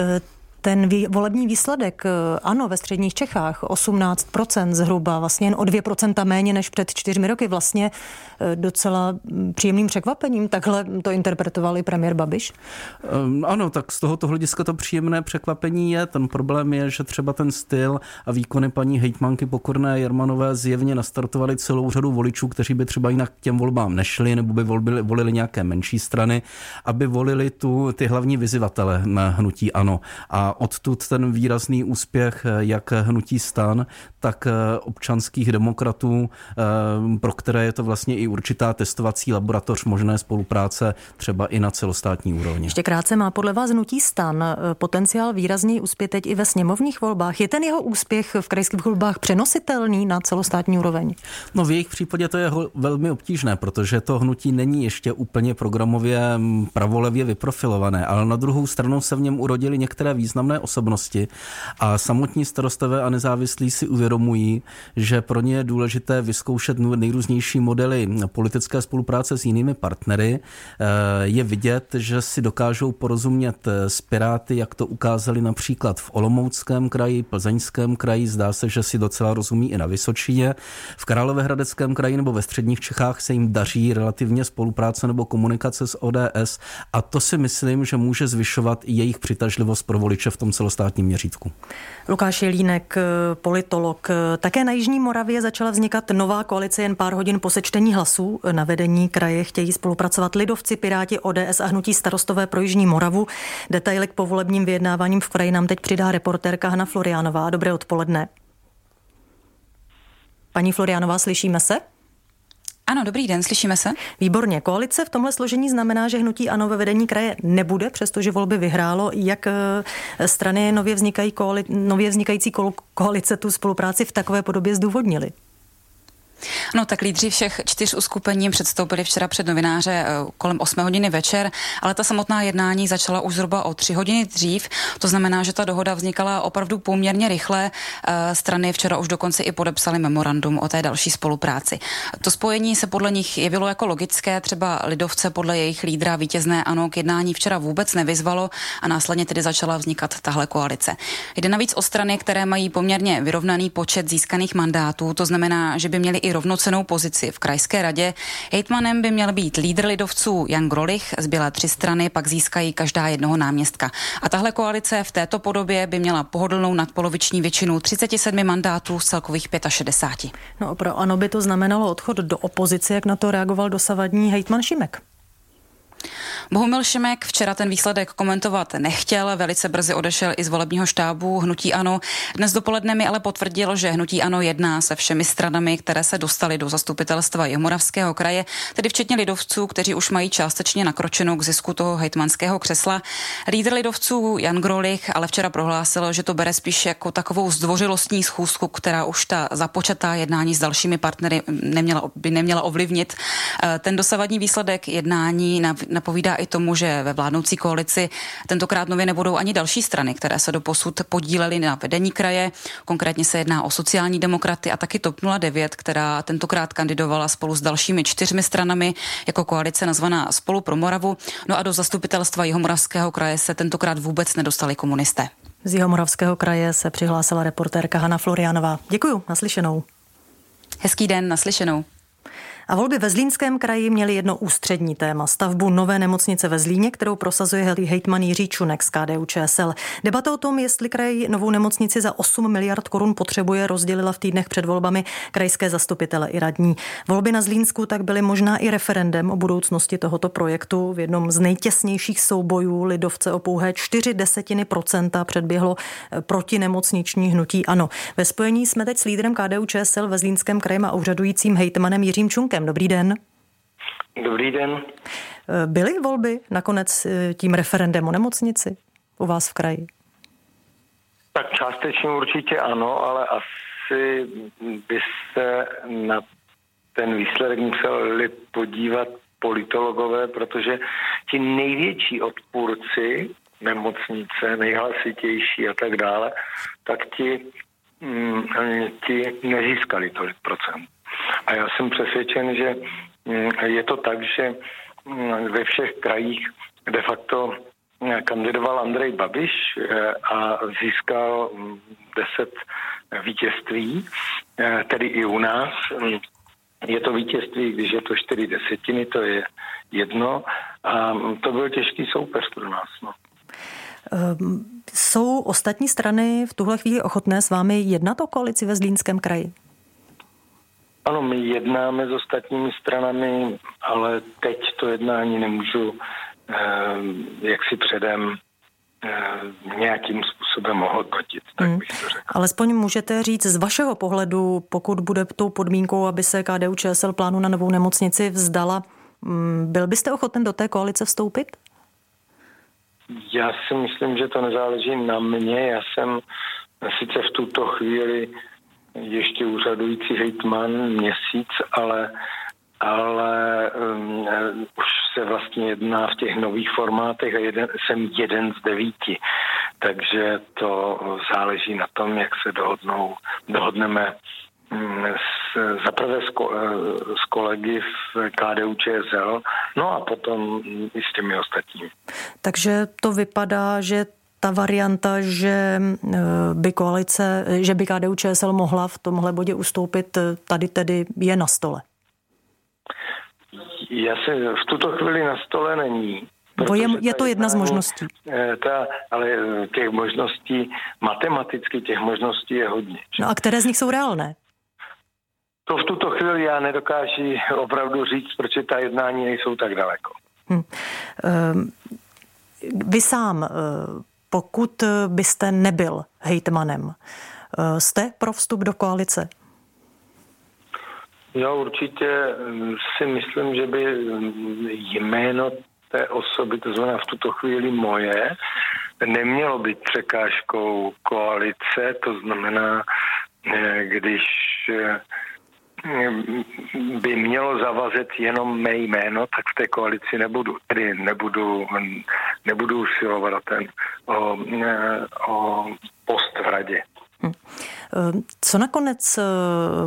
ten volební výsledek, eh, ano, ve středních Čechách 18% zhruba, vlastně jen o 2% méně než před čtyřmi roky, vlastně eh, docela mm, příjemným překvapením. Takhle to interpretoval i premiér Babiš? Um, ano, tak z tohoto hlediska to příjemné překvapení je. Ten problém je, že třeba ten styl a výkony paní hejtmanky Pokorné Jermanové zjevně nastartovali celou řadu voličů, kteří by třeba jinak k těm volbám nešli nebo by volili, volili nějaké menší strany, aby volili tu, ty hlavní vyzivatele hnutí ANO. A odtud ten výrazný úspěch eh, jak hnutí stan, tak eh, občanských demokratů, eh, pro které je to vlastně i určitá testovací laboratoř možné spolupráce třeba i na celostátní úrovni. Ještě krátce má podle vás hnutí stan potenciál výrazný úspěch teď i ve sněmovních volbách. Je ten jeho úspěch v krajských volbách přenositelný na celostátní úroveň? No v jejich případě to je velmi obtížné, protože to hnutí není ještě úplně programově mm, pravolevě vyprofilované, ale na druhou stranu se v něm urodili některé významné významné osobnosti a samotní starostové a nezávislí si uvědomují, že pro ně je důležité vyzkoušet nejrůznější modely politické spolupráce s jinými partnery. Eh, je vidět, že si dokážou porozumět s Piráty, jak to ukázali například v Olomouckém kraji, Plzeňském kraji, zdá se, že si docela rozumí i na Vysočině. V Královéhradeckém kraji nebo ve středních Čechách se jim daří relativně spolupráce nebo komunikace s ODS a to si myslím, že může zvyšovat i jejich přitažlivost pro voliče v tom celostátním měřítku. Lukáš Jelínek, politolog. Také na Jižní Moravě začala vznikat nová koalice jen pár hodin po sečtení hlasů. Na vedení kraje chtějí spolupracovat lidovci, Piráti, ODS a hnutí starostové pro Jižní Moravu. Detaily k povolebním vyjednáváním v kraji nám teď přidá reportérka Hana Floriánová. Dobré odpoledne. Paní Floriánová, slyšíme se? Ano, dobrý den, slyšíme se. Výborně. Koalice v tomhle složení znamená, že hnutí ANO ve vedení kraje nebude, přestože volby vyhrálo. Jak eh, strany nově, vznikají koali- nově vznikající koalice tu spolupráci v takové podobě zdůvodnili? No tak lídři všech čtyř uskupení předstoupili včera před novináře eh, kolem 8 hodiny večer, ale ta samotná jednání začala už zhruba o 3 hodiny dřív. To znamená, že ta dohoda vznikala opravdu poměrně rychle. Eh, strany včera už dokonce i podepsali memorandum o té další spolupráci. To spojení se podle nich jevilo jako logické, třeba lidovce podle jejich lídra vítězné ano k jednání včera vůbec nevyzvalo a následně tedy začala vznikat tahle koalice. Jde navíc o strany, které mají poměrně vyrovnaný počet získaných mandátů, to znamená, že by měli i rovnocenou pozici v krajské radě. Hejtmanem by měl být lídr lidovců Jan Grolich, zbylé tři strany pak získají každá jednoho náměstka. A tahle koalice v této podobě by měla pohodlnou nadpoloviční většinu 37 mandátů z celkových 65. No pro ano by to znamenalo odchod do opozice, jak na to reagoval dosavadní hejtman Šimek. Bohumil Šimek včera ten výsledek komentovat nechtěl, velice brzy odešel i z volebního štábu Hnutí Ano. Dnes dopoledne mi ale potvrdil, že Hnutí Ano jedná se všemi stranami, které se dostaly do zastupitelstva Jihomoravského kraje, tedy včetně lidovců, kteří už mají částečně nakročenou k zisku toho hejtmanského křesla. Lídr lidovců Jan Grolich ale včera prohlásil, že to bere spíš jako takovou zdvořilostní schůzku, která už ta započatá jednání s dalšími partnery neměla, by neměla ovlivnit. Eh, ten dosavadní výsledek jednání napovídá tomu, že ve vládnoucí koalici tentokrát nově nebudou ani další strany, které se do posud podílely na vedení kraje. Konkrétně se jedná o sociální demokraty a taky TOP 09, která tentokrát kandidovala spolu s dalšími čtyřmi stranami jako koalice nazvaná Spolu pro Moravu. No a do zastupitelstva Jihomoravského kraje se tentokrát vůbec nedostali komunisté. Z Jihomoravského kraje se přihlásila reportérka Hanna Florianová. Děkuji, naslyšenou. Hezký den, naslyšenou. A volby ve Zlínském kraji měly jedno ústřední téma, stavbu nové nemocnice ve Zlíně, kterou prosazuje hejtman Jiří Čunek z KDU ČSL. Debata o tom, jestli kraj novou nemocnici za 8 miliard korun potřebuje, rozdělila v týdnech před volbami krajské zastupitele i radní. Volby na Zlínsku tak byly možná i referendem o budoucnosti tohoto projektu. V jednom z nejtěsnějších soubojů lidovce o pouhé 4 desetiny procenta předběhlo eh, protinemocniční hnutí ANO. Ve spojení jsme teď s lídrem KDU ČSL ve Zlínském kraji a úřadujícím hejtmanem Jiřím Čunkem. Dobrý den. Dobrý den. Byly volby nakonec eh, tím referendem o nemocnici u vás v kraji? Tak částečně určitě ano, ale asi by se na ten výsledek museli podívat politologové, protože ti největší odpůrci nemocnice, nejhlasitější a tak dále, tak ti, mm, ti nezískali tolik procent. A já jsem přesvědčen, že mm, je to tak, že mm, ve všech krajích de facto mm, kandidoval Andrej Babiš eh, a získal deset vítězství, eh, tedy i u nás. Je to vítězství, když je to čtyři desetiny, to je jedno. A to byl těžký soupeř pro nás. No. Ehm, jsou ostatní strany v tuhle chvíli ochotné s vámi jednat o koalici ve Zlínském kraji? Ano, my jednáme s ostatními stranami, ale teď to jednání nemůžu eh, jak si předem eh, nějakým způsobem hodnotit, tak hmm. bych to řekl. Alespoň můžete říct z vašeho pohledu, pokud bude tou podmínkou, aby se KDU ČSL plánu na novou nemocnici vzdala, mm, byl byste ochoten do té koalice vstoupit? Já si myslím, že to nezáleží na mě. Já jsem sice v tuto chvíli ještě úřadující hejtman měsíc, ale ale um, už se vlastně jedná v těch nových formátech a jeden, jsem jeden z devíti. Takže to záleží na tom, jak se dohodnou, dohodneme um, s, zaprvé s, ko, s kolegy v KDU ČSL, no a potom i s těmi ostatními. Takže to vypadá, že ta varianta, že eh, by koalice, že by KDU ČSL mohla v tomhle bodě ustoupit, eh, tady tedy je na stole? Já se v tuto chvíli na stole není. Bo je, je to jedna z možností. Eh, ta, ale těch možností, matematicky těch možností je hodně. No a které z nich jsou reálné? To v tuto chvíli já nedokážu opravdu říct, proč ta jednání nejsou tak daleko. Hm. Vy sám pokud byste nebyl hejtmanem, jste pro vstup do koalice? Já určitě si myslím, že by jméno té osoby, to znamená v tuto chvíli moje, nemělo být překážkou koalice, to znamená, když by mělo zavazet jenom mé jméno, tak v té koalici nebudu. Tedy nebudu, nebudu usilovat o ten, o, o post v radě. Hm. Co nakonec eh,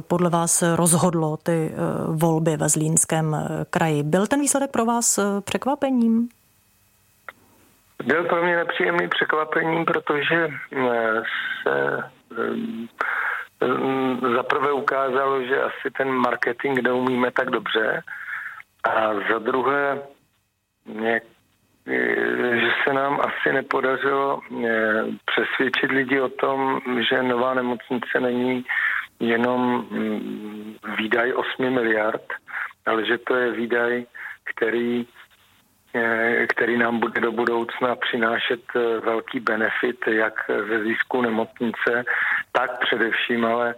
podle vás rozhodlo ty eh, volby ve Zlínském eh, kraji? Byl ten výsledek pro vás překvapením? Byl pro mě nepříjemný překvapením, protože se za prvé ukázalo, že asi ten marketing neumíme tak dobře. A za druhé, že se nám asi nepodařilo přesvědčit lidi o tom, že nová nemocnice není jenom mm, výdaj 8 miliard, ale že to je výdaj, který Eh, který nám bude do budoucna přinášet velký benefit jak ze zisku nemocnice, tak především ale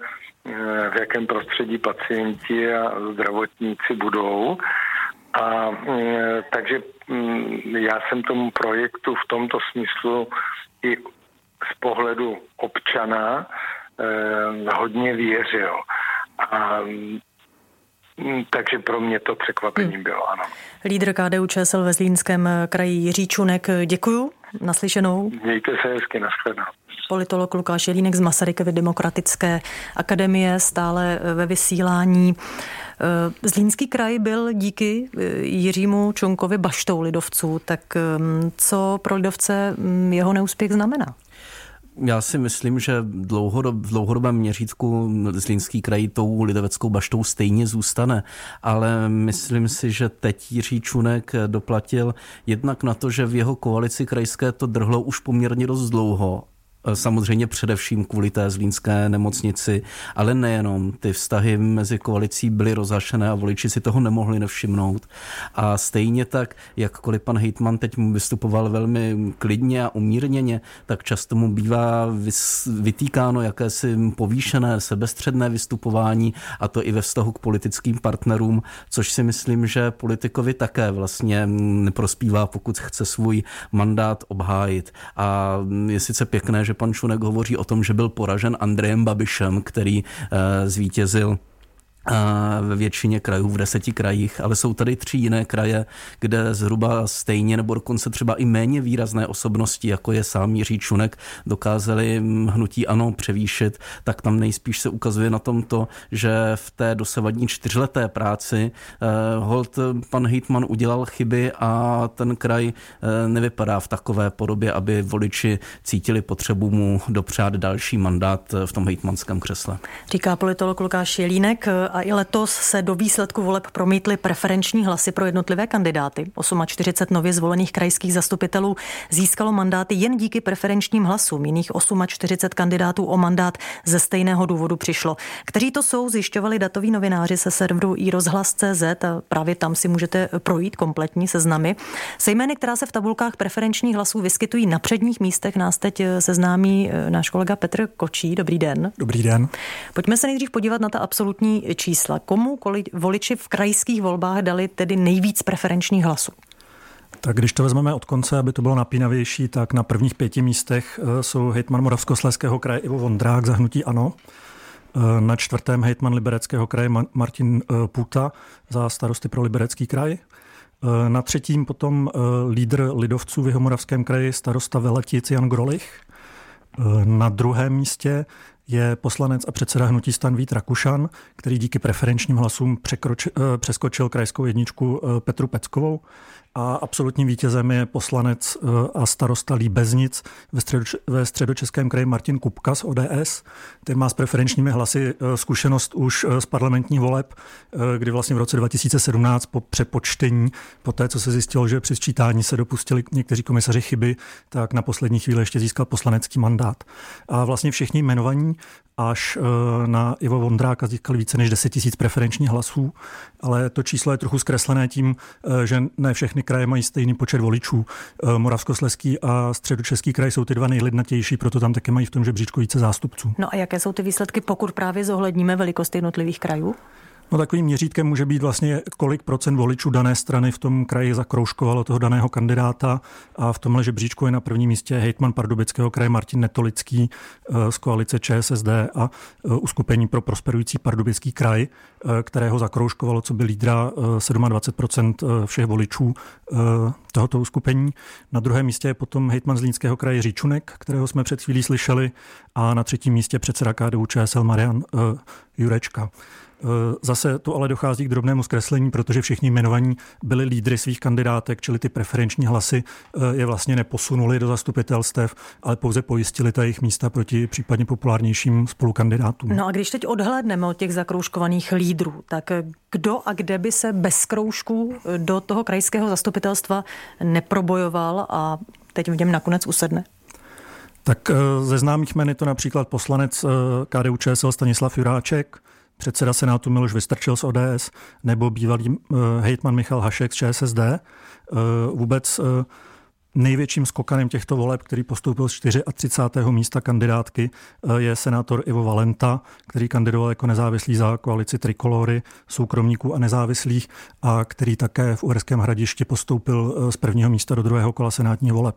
v jakém prostředí pacienti a zdravotníci budou. A takže mm, já jsem tomu projektu v tomto smyslu i z pohledu občana hodně věřil. A Mm, takže pro mě to překvapení hmm. bylo, ano. Lídr KDU ČSL ve Zlínském kraji Jiří Čunek, děkuju. Naslyšenou. Mějte se hezky, nashledanou. Politolog Lukáš Jelínek z Masarykovy demokratické akademie stále ve vysílání. Eh, Zlínský kraj byl díky eh, Jiřímu Čunkovi baštou lidovců, tak mm, co pro lidovce mm, jeho neúspěch znamená? Já si myslím, že dlouhodob, v dlouhodobém měřítku Zlínský kraj tou lidoveckou baštou stejně zůstane, ale myslím si, že teď Jiří Čunek doplatil jednak na to, že v jeho koalici krajské to drhlo už poměrně dost dlouho samozřejmě především kvůli té zlínské nemocnici, ale nejenom. Ty vztahy mezi koalicí byly rozhašené a voliči si toho nemohli nevšimnout. A stejně tak, jakkoliv pan Hejtman teď mu vystupoval velmi klidně a umírněně, tak často mu bývá vytýkáno jakési povýšené, sebestředné vystupování a to i ve vztahu k politickým partnerům, což si myslím, že politikovi také vlastně neprospívá, pokud chce svůj mandát obhájit. A je sice pěkné, že pan Šunek hovoří o tom, že byl poražen Andrejem Babišem, který eh, zvítězil ve většině krajů, v deseti krajích, ale jsou tady tři jiné kraje, kde zhruba stejně nebo dokonce třeba i méně výrazné osobnosti, jako je sám Jiří Čunek, dokázali hnutí ano převýšit, tak tam nejspíš se ukazuje na tom to, že v té dosavadní čtyřleté práci eh, hold pan Hejtman udělal chyby a ten kraj eh, nevypadá v takové podobě, aby voliči cítili potřebu mu dopřát další mandát v tom hejtmanském křesle. Říká politolog Lukáš Jelínek a i letos se do výsledku voleb promítly preferenční hlasy pro jednotlivé kandidáty. 48 nově zvolených krajských zastupitelů získalo mandáty jen díky preferenčním hlasům. Jiných 48 kandidátů o mandát ze stejného důvodu přišlo. Kteří to jsou, zjišťovali datoví novináři se serveru iRozhlas.cz a právě tam si můžete projít kompletní seznamy. Se jmény, která se v tabulkách preferenčních hlasů vyskytují na předních místech, nás teď seznámí eh, náš kolega Petr Kočí. Dobrý den. Dobrý den. Pojďme se nejdřív podívat na ta absolutní čísla. Komu voliči v krajských volbách dali tedy nejvíc preferenčních hlasů? Tak když to vezmeme od konce, aby to bylo napínavější, tak na prvních pěti místech eh, jsou hejtman Moravskosleského kraje Ivo Vondrák za hnutí ANO. Eh, na čtvrtém hejtman Libereckého kraje Martin eh, Puta za starosty pro Liberecký kraj. Na třetím potom lídr lidovců v Jihomoravském kraji starosta Veletic Jan Grolich. Na druhém místě je poslanec a předseda hnutí stan Vít Rakušan, který díky preferenčním hlasům překroč, eh, přeskočil krajskou jedničku eh, Petru Peckovou a absolutním vítězem je poslanec eh, a starosta Líbeznic ve, ve středočeském kraji Martin Kupka z ODS. Ten má s preferenčními hlasy eh, zkušenost už eh, z parlamentních voleb, kdy vlastně v roce 2017 po přepočtení, po té, co se zjistilo, že při sčítání se dopustili někteří komisaři chyby, tak na poslední chvíli ještě získal poslanecký mandát. A vlastně všichni jmenovaní až na Ivo Vondráka získali více než 10 000 preferenčních hlasů, ale to číslo je trochu zkreslené tím, že ne všechny kraje mají stejný počet voličů. Eh, Moravskosleský a středočeský kraj jsou ty dva nejlidnatější, proto tam také mají v tom žebříčku více zástupců. No a jaké jsou ty výsledky, pokud právě zohledníme velikost jednotlivých krajů? No takovým měřítkem může být vlastně, kolik procent voličů dané strany v tom kraji zakroužkovalo toho daného kandidáta a v tomhle žebříčku je na prvním místě hejtman Pardubického kraje Martin Netolický eh, z koalice ČSSD a eh, uskupení pro prosperující Pardubický kraj, eh, kterého zakroužkovalo, co by lídra 27% všech voličů tohoto uskupení. Na druhém místě je potom hejtman Zlínského kraje Říčunek, kterého jsme před chvílí slyšeli a na třetím místě předseda KDU ČSL Marian Jurečka. Eh, zase to ale dochází k drobnému zkreslení, protože všichni jmenovaní byli lídry svých kandidátek, čili ty preferenční hlasy eh, je vlastně neposunuli do zastupitelstev, ale pouze pojistili ta jejich místa proti případně populárnějším spolukandidátům. No a když teď odhlédneme od těch zakroužkovaných lídrů, tak kdo a kde by se bez kroužků do toho krajského zastupitelstva neprobojoval a teď v něm nakonec usedne? Tak eh, ze známých jmen je to například poslanec KDU ČSL Stanislav Juráček, předseda Senátu Miloš Vystrčil z ODS nebo bývalý uh, hejtman Michal Hašek z ČSSD. Uh, vůbec uh, Největším skokanem těchto voleb, který postoupil z 34. místa kandidátky, je senátor Ivo Valenta, který kandidoval jako nezávislý za koalici Trikolory, soukromníků a nezávislých a který také v Uherském hradišti postoupil z prvního místa do druhého kola senátních voleb.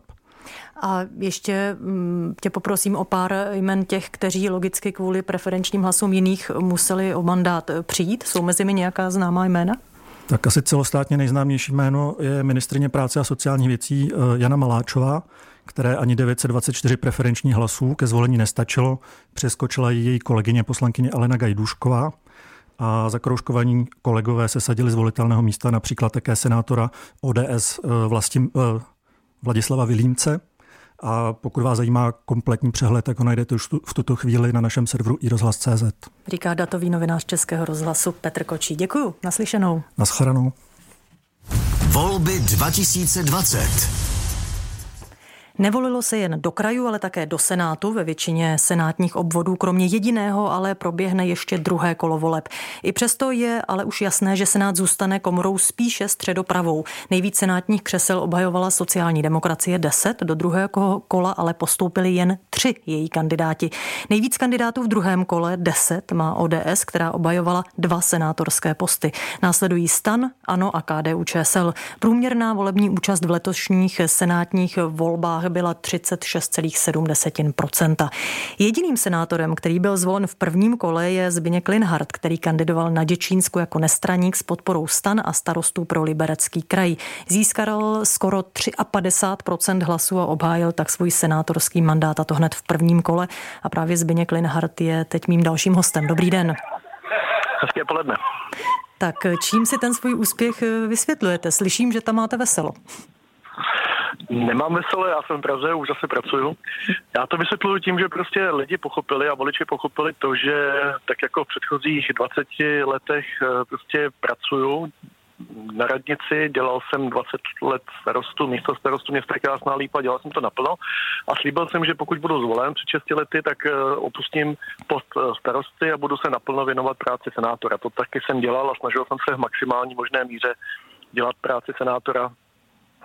A ještě mm, tě poprosím o pár jmen těch, kteří logicky kvůli preferenčním hlasům jiných museli o mandát přijít. Jsou mezi nimi nějaká známá jména? Tak asi celostátně nejznámější jméno je ministrině práce a sociálních věcí eh, Jana Maláčová, které ani 924 preferenční hlasů ke zvolení nestačilo. Přeskočila ji její kolegyně poslankyně Alena Gajdušková a zakroužkovaní kolegové se sadili z volitelného místa například také senátora ODS eh, Vlastim, eh, Vladislava Vilímce a pokud vás zajímá kompletní přehled, tak ho najdete už v tuto chvíli na našem serveru iRozhlas.cz. Říká datový novinář Českého rozhlasu Petr Kočí. Děkuji, naslyšenou. Naschledanou. Volby 2020. Nevolilo se jen do krajů, ale také do Senátu. Ve většině senátních obvodů, kromě jediného, ale proběhne ještě druhé kolo voleb. I přesto je ale už jasné, že Senát zůstane komorou spíše středopravou. Nejvíc senátních křesel obhajovala sociální demokracie 10, do druhého kola ale postoupili jen tři její kandidáti. Nejvíc kandidátů v druhém kole 10 má ODS, která obhajovala dva senátorské posty. Následují Stan, Ano a KDU ČSL. Průměrná volební účast v letošních senátních volbách byla 36,7%. Jediným senátorem, který byl zvolen v prvním kole, je Zbigněk Linhardt, který kandidoval na Děčínsku jako nestraník s podporou stan a starostů pro liberecký kraj. Získal skoro 53% hlasů a obhájil tak svůj senátorský mandát a to hned v prvním kole. A právě Zbigněk Linhardt je teď mým dalším hostem. Dobrý den. Hezké poledne. Tak čím si ten svůj úspěch vysvětlujete? Slyším, že tam máte veselo. Nemám veselé, já jsem v Praze, už zase pracuju. Já to vysvětluji tím, že prostě lidi pochopili a voliči pochopili to, že tak jako v předchozích 20 letech eh, prostě pracuju na radnici, dělal jsem 20 let starostu, místo starostu města Krásná Lípa, dělal jsem to naplno a slíbil jsem, že pokud budu zvolen před 6 lety, tak eh, opustím post eh, starosty a budu se naplno věnovat práci senátora. To taky jsem dělal a snažil jsem se v maximální možné míře dělat práci senátora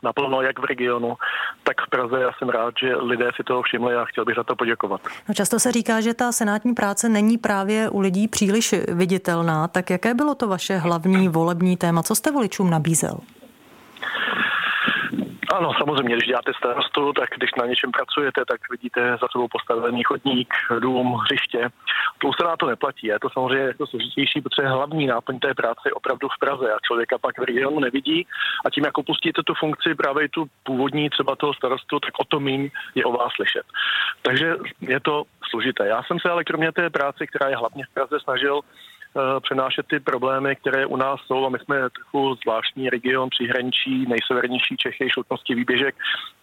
naplno jak v regionu, tak v Praze. Já jsem rád, že lidé si toho všimli a chtěl bych za to poděkovat. No často se říká, že ta senátní práce není právě u lidí příliš viditelná. Tak jaké bylo to vaše hlavní volební téma? Co jste voličům nabízel? Ano, samozřejmě, když děláte starostu, tak když na něčem pracujete, tak vidíte za sebou postavený chodník, dům, hřiště. To se na to neplatí. Je to samozřejmě jako složitější, protože hlavní náplň té práce je opravdu v Praze a člověka pak v regionu nevidí. A tím, jak opustíte tu funkci, právě tu původní třeba toho starostu, tak o to méně je o vás slyšet. Takže je to složité. Já jsem se ale kromě té práce, která je hlavně v Praze, snažil přenášet ty problémy, které u nás jsou a my jsme trochu zvláštní region příhraničí, nejsevernější Čechy, šluknosti výběžek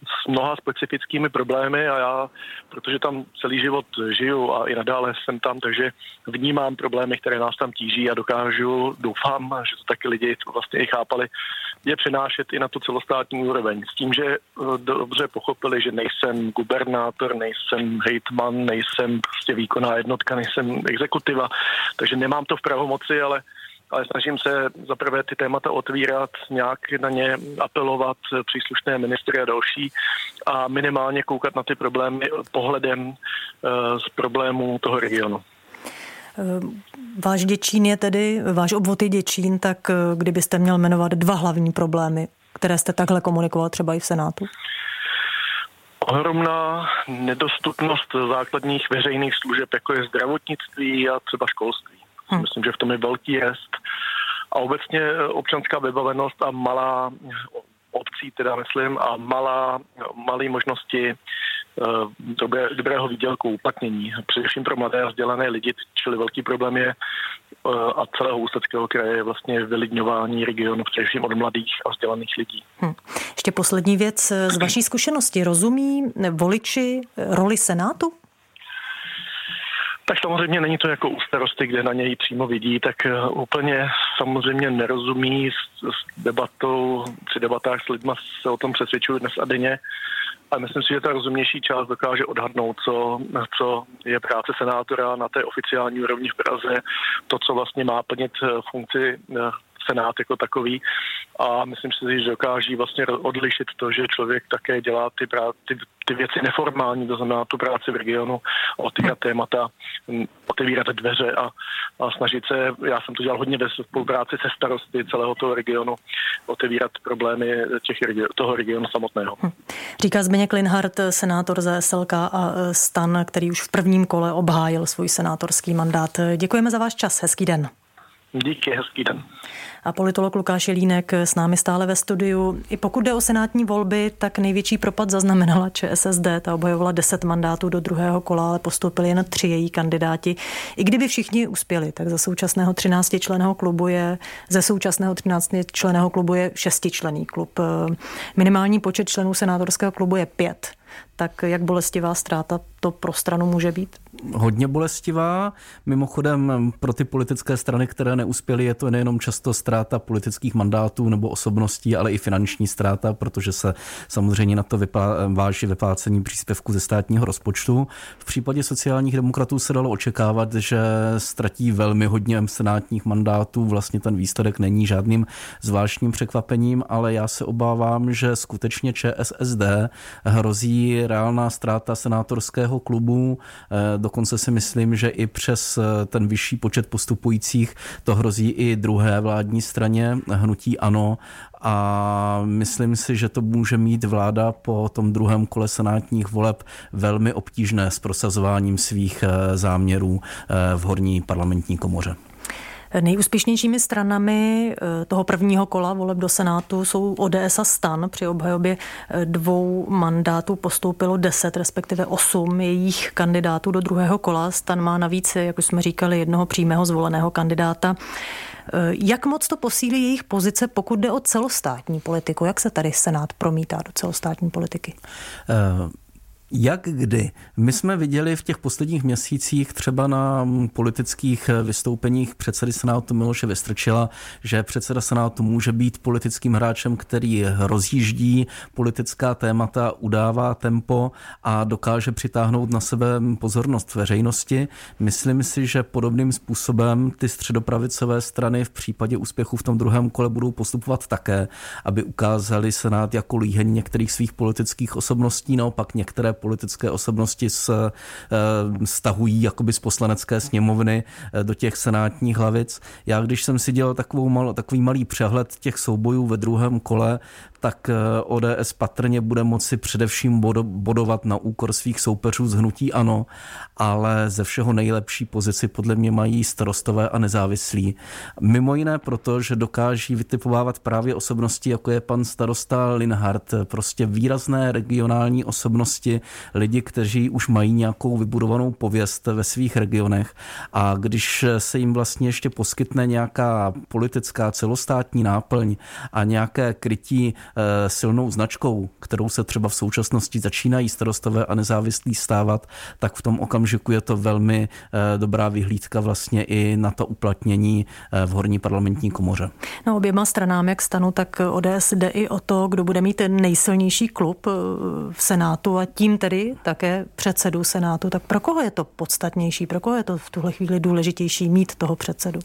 s mnoha specifickými problémy a já, protože tam celý život žiju a i nadále jsem tam, takže vnímám problémy, které nás tam tíží a dokážu, doufám, že to taky lidi vlastně i chápali, je přenášet i na tu celostátní úroveň. S tím, že eh, dobře pochopili, že nejsem gubernátor, nejsem hejtman, nejsem prostě výkonná jednotka, nejsem exekutiva, takže nemám to v pravomoci, ale ale snažím se zaprvé ty témata otvírat, nějak na ně apelovat příslušné ministry a další a minimálně koukat na ty problémy pohledem uh, z problémů toho regionu. Váš Děčín je tedy, váš obvod je Děčín, tak eh, kdybyste měl jmenovat dva hlavní problémy, které jste takhle komunikoval třeba i v Senátu? Ohromná nedostupnost základních veřejných služeb, jako je zdravotnictví a třeba školství. Hmm. Myslím, že v tom je velký rest. A obecně eh, občanská vybavenost a malá obcí, teda myslím, a malá, malé možnosti eh, dobré, dobrého výdělku, uplatnění, především pro mladé a vzdělané lidi, čili velký problém je eh, a celého ústeckého kraje je vlastně vylidňování regionu, především od mladých a vzdělaných lidí. Hmm. Ještě poslední věc z vaší zkušenosti. Rozumí voliči roli Senátu? Tak samozřejmě není to jako u starosty, kde na něj přímo vidí, tak eh, úplně samozřejmě nerozumí s, s debatou, při debatách s lidma se o tom přesvědčují dnes a denně. A myslím si, že ta rozumnější část dokáže odhadnout, co, co je práce senátora na té oficiální úrovni v Praze, to, co vlastně má plnit eh, funkci eh, Senát jako takový a myslím si, že dokáží vlastně odlišit to, že člověk také dělá ty, prá- ty, ty věci neformální, to znamená tu práci v regionu, otvírat témata, otevírat dveře a, a snažit se, já jsem to dělal hodně ve spolupráci se starosty celého toho regionu, otevírat problémy těch, toho regionu samotného. Hm. Říká Zbigněk Linhardt, senátor ze SLK a e, Stan, který už v prvním kole obhájil svůj senátorský mandát. Děkujeme za váš čas, hezký den. Díky, hezký den. A politolog Lukáš Jelínek s námi stále ve studiu. I pokud jde o senátní volby, tak největší propad zaznamenala ČSSD. Ta obhajovala 10 mandátů do druhého kola, ale postoupili jen tři její kandidáti. I kdyby všichni uspěli, tak za současného 13 členého klubu je, ze současného 13 členého klubu je šestičlený klub. Minimální počet členů senátorského klubu je pět. Tak jak bolestivá ztráta to pro stranu může být? Hodně bolestivá. Mimochodem pro ty politické strany, které neuspěly, je to nejenom často ztráta politických mandátů nebo osobností, ale i finanční ztráta, protože se samozřejmě na to vypá, váží vyplácení příspěvku ze státního rozpočtu. V případě sociálních demokratů se dalo očekávat, že ztratí velmi hodně senátních mandátů. Vlastně ten výsledek není žádným zvláštním překvapením, ale já se obávám, že skutečně ČSSD hrozí reálná ztráta senátorského klubu. Eh, dokonce si myslím, že i přes eh, ten vyšší počet postupujících to hrozí i druhé vládní straně, hnutí ANO. A myslím si, že to může mít vláda po tom druhém kole senátních voleb velmi obtížné s prosazováním svých eh, záměrů v horní parlamentní komoře. Nejúspěšnějšími stranami eh, toho prvního kola voleb do Senátu jsou ODS a Stan. Při obhajobě eh, dvou mandátů postoupilo 10, respektive 8 jejich kandidátů do druhého kola. Stan má navíc, jak už jsme říkali, jednoho přímého zvoleného kandidáta. Eh, jak moc to posílí jejich pozice, pokud jde o celostátní politiku? Jak se tady Senát promítá do celostátní politiky? Uh jak kdy? My jsme viděli v těch posledních měsících třeba na politických vystoupeních předsedy Senátu Miloše Vystrčila, že předseda Senátu může být politickým hráčem, který rozjíždí politická témata, udává tempo a dokáže přitáhnout na sebe pozornost veřejnosti. Myslím si, že podobným způsobem ty středopravicové strany v případě úspěchu v tom druhém kole budou postupovat také, aby ukázali Senát jako líheň některých svých politických osobností, naopak některé politické osobnosti se eh, stahují jakoby z poslanecké sněmovny eh, do těch senátních hlavic. Já když jsem si dělal takovou mal, takový malý přehled těch soubojů ve druhém kole, tak eh, ODS patrně bude moci především bodovat na úkor svých soupeřů z hnutí ANO, ale ze všeho nejlepší pozici podle mě mají starostové a nezávislí. Mimo jiné proto, že dokáží vytipovávat právě osobnosti, jako je pan starosta Linhardt, prostě výrazné regionální osobnosti, lidi, kteří už mají nějakou vybudovanou pověst ve svých regionech a když se jim vlastně ještě poskytne nějaká politická celostátní náplň a nějaké krytí Eh, silnou značkou, kterou se třeba v současnosti začínají starostové a nezávislí stávat, tak v tom okamžiku je to velmi eh, dobrá vyhlídka vlastně i na to uplatnění eh, v horní parlamentní komoře. No oběma stranám, jak stanu, tak ODS jde i o to, kdo bude mít ten nejsilnější klub v Senátu a tím tedy také předsedu Senátu. Tak pro koho je to podstatnější, pro koho je to v tuhle chvíli důležitější mít toho předsedu?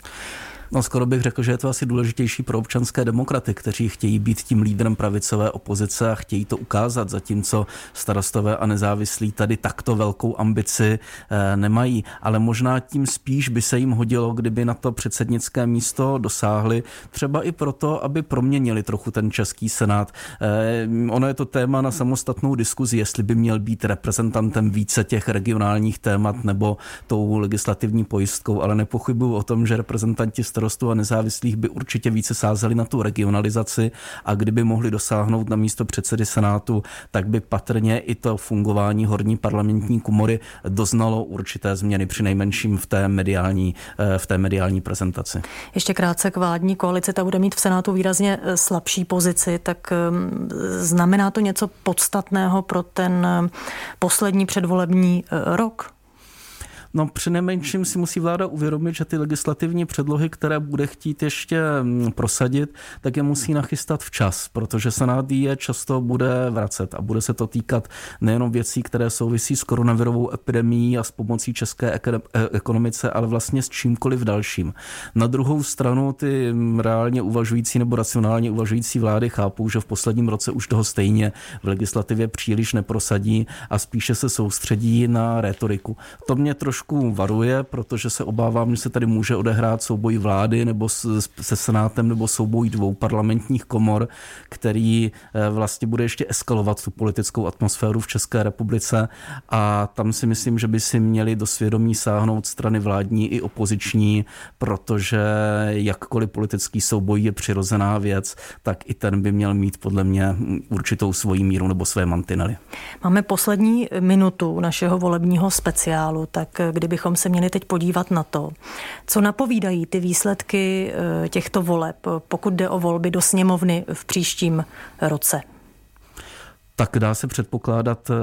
No skoro bych řekl, že je to asi důležitější pro občanské demokraty, kteří chtějí být tím lídrem pravicové opozice a chtějí to ukázat, zatímco starostové a nezávislí tady takto velkou ambici eh, nemají. Ale možná tím spíš by se jim hodilo, kdyby na to předsednické místo dosáhli, třeba i proto, aby proměnili trochu ten český senát. Eh, ono je to téma na samostatnou diskuzi, jestli by měl být reprezentantem více těch regionálních témat nebo tou legislativní pojistkou, ale nepochybuju o tom, že reprezentanti starostů a nezávislých by určitě více sázeli na tu regionalizaci a kdyby mohli dosáhnout na místo předsedy Senátu, tak by patrně i to fungování horní parlamentní komory doznalo určité změny, při nejmenším v té mediální, eh, v té mediální prezentaci. Ještě krátce k vládní koalici, ta bude mít v Senátu výrazně eh, slabší pozici, tak ehm, znamená to něco podstatného pro ten eh, poslední předvolební rok? No při nejmenším si musí vláda uvědomit, že ty legislativní předlohy, které bude chtít ještě mm, prosadit, tak je musí nachystat včas, protože Senát je často bude vracet a bude se to týkat nejenom věcí, které souvisí s koronavirovou epidemií a s pomocí české e, ekonomice, ale vlastně s čímkoliv dalším. Na druhou stranu ty mm, reálně uvažující nebo racionálně uvažující vlády chápou, že v posledním roce už toho stejně v legislativě příliš neprosadí a spíše se soustředí na retoriku. To mě trošku trošku varuje, protože se obávám, že se tady může odehrát souboj vlády nebo se Senátem nebo souboj dvou parlamentních komor, který eh, vlastně bude ještě eskalovat tu politickou atmosféru v České republice a tam si myslím, že by si měli do svědomí sáhnout strany vládní i opoziční, protože jakkoliv politický souboj je přirozená věc, tak i ten by měl mít podle mě určitou svoji míru nebo své mantinely. Máme poslední minutu našeho volebního speciálu, tak kdybychom se měli teď podívat na to, co napovídají ty výsledky eh, těchto voleb, pokud jde o volby do sněmovny v příštím roce tak dá se předpokládat eh,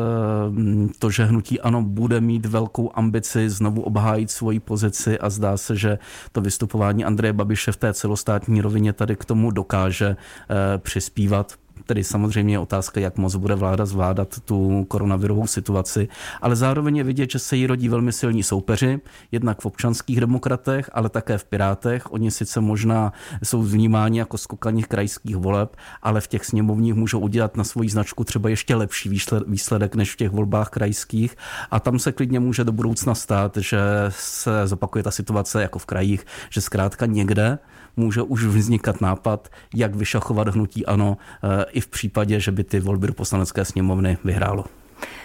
to, že hnutí ano bude mít velkou ambici znovu obhájit svoji pozici a zdá se, že to vystupování Andreje Babiše v té celostátní rovině tady k tomu dokáže eh, přispívat. Tedy samozřejmě je otázka, jak moc bude vláda zvládat tu koronavirovou situaci, ale zároveň je vidět, že se jí rodí velmi silní soupeři, jednak v občanských demokratech, ale také v Pirátech. Oni sice možná jsou vnímáni jako skokaní krajských voleb, ale v těch sněmovních můžou udělat na svoji značku třeba ještě lepší výsledek než v těch volbách krajských a tam se klidně může do budoucna stát, že se zopakuje ta situace jako v krajích, že zkrátka někde může už vznikat nápad, jak vyšachovat hnutí ano eh, i v případě, že by ty volby do poslanecké sněmovny vyhrálo.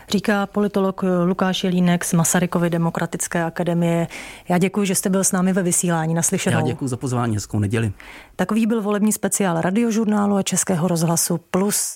Říká politolog Lukáš Jelínek z Masarykovy demokratické akademie. Já děkuji, že jste byl s námi ve vysílání naslyšenou. Já děkuji za pozvání, hezkou neděli. Takový byl volební speciál radiožurnálu a Českého rozhlasu Plus.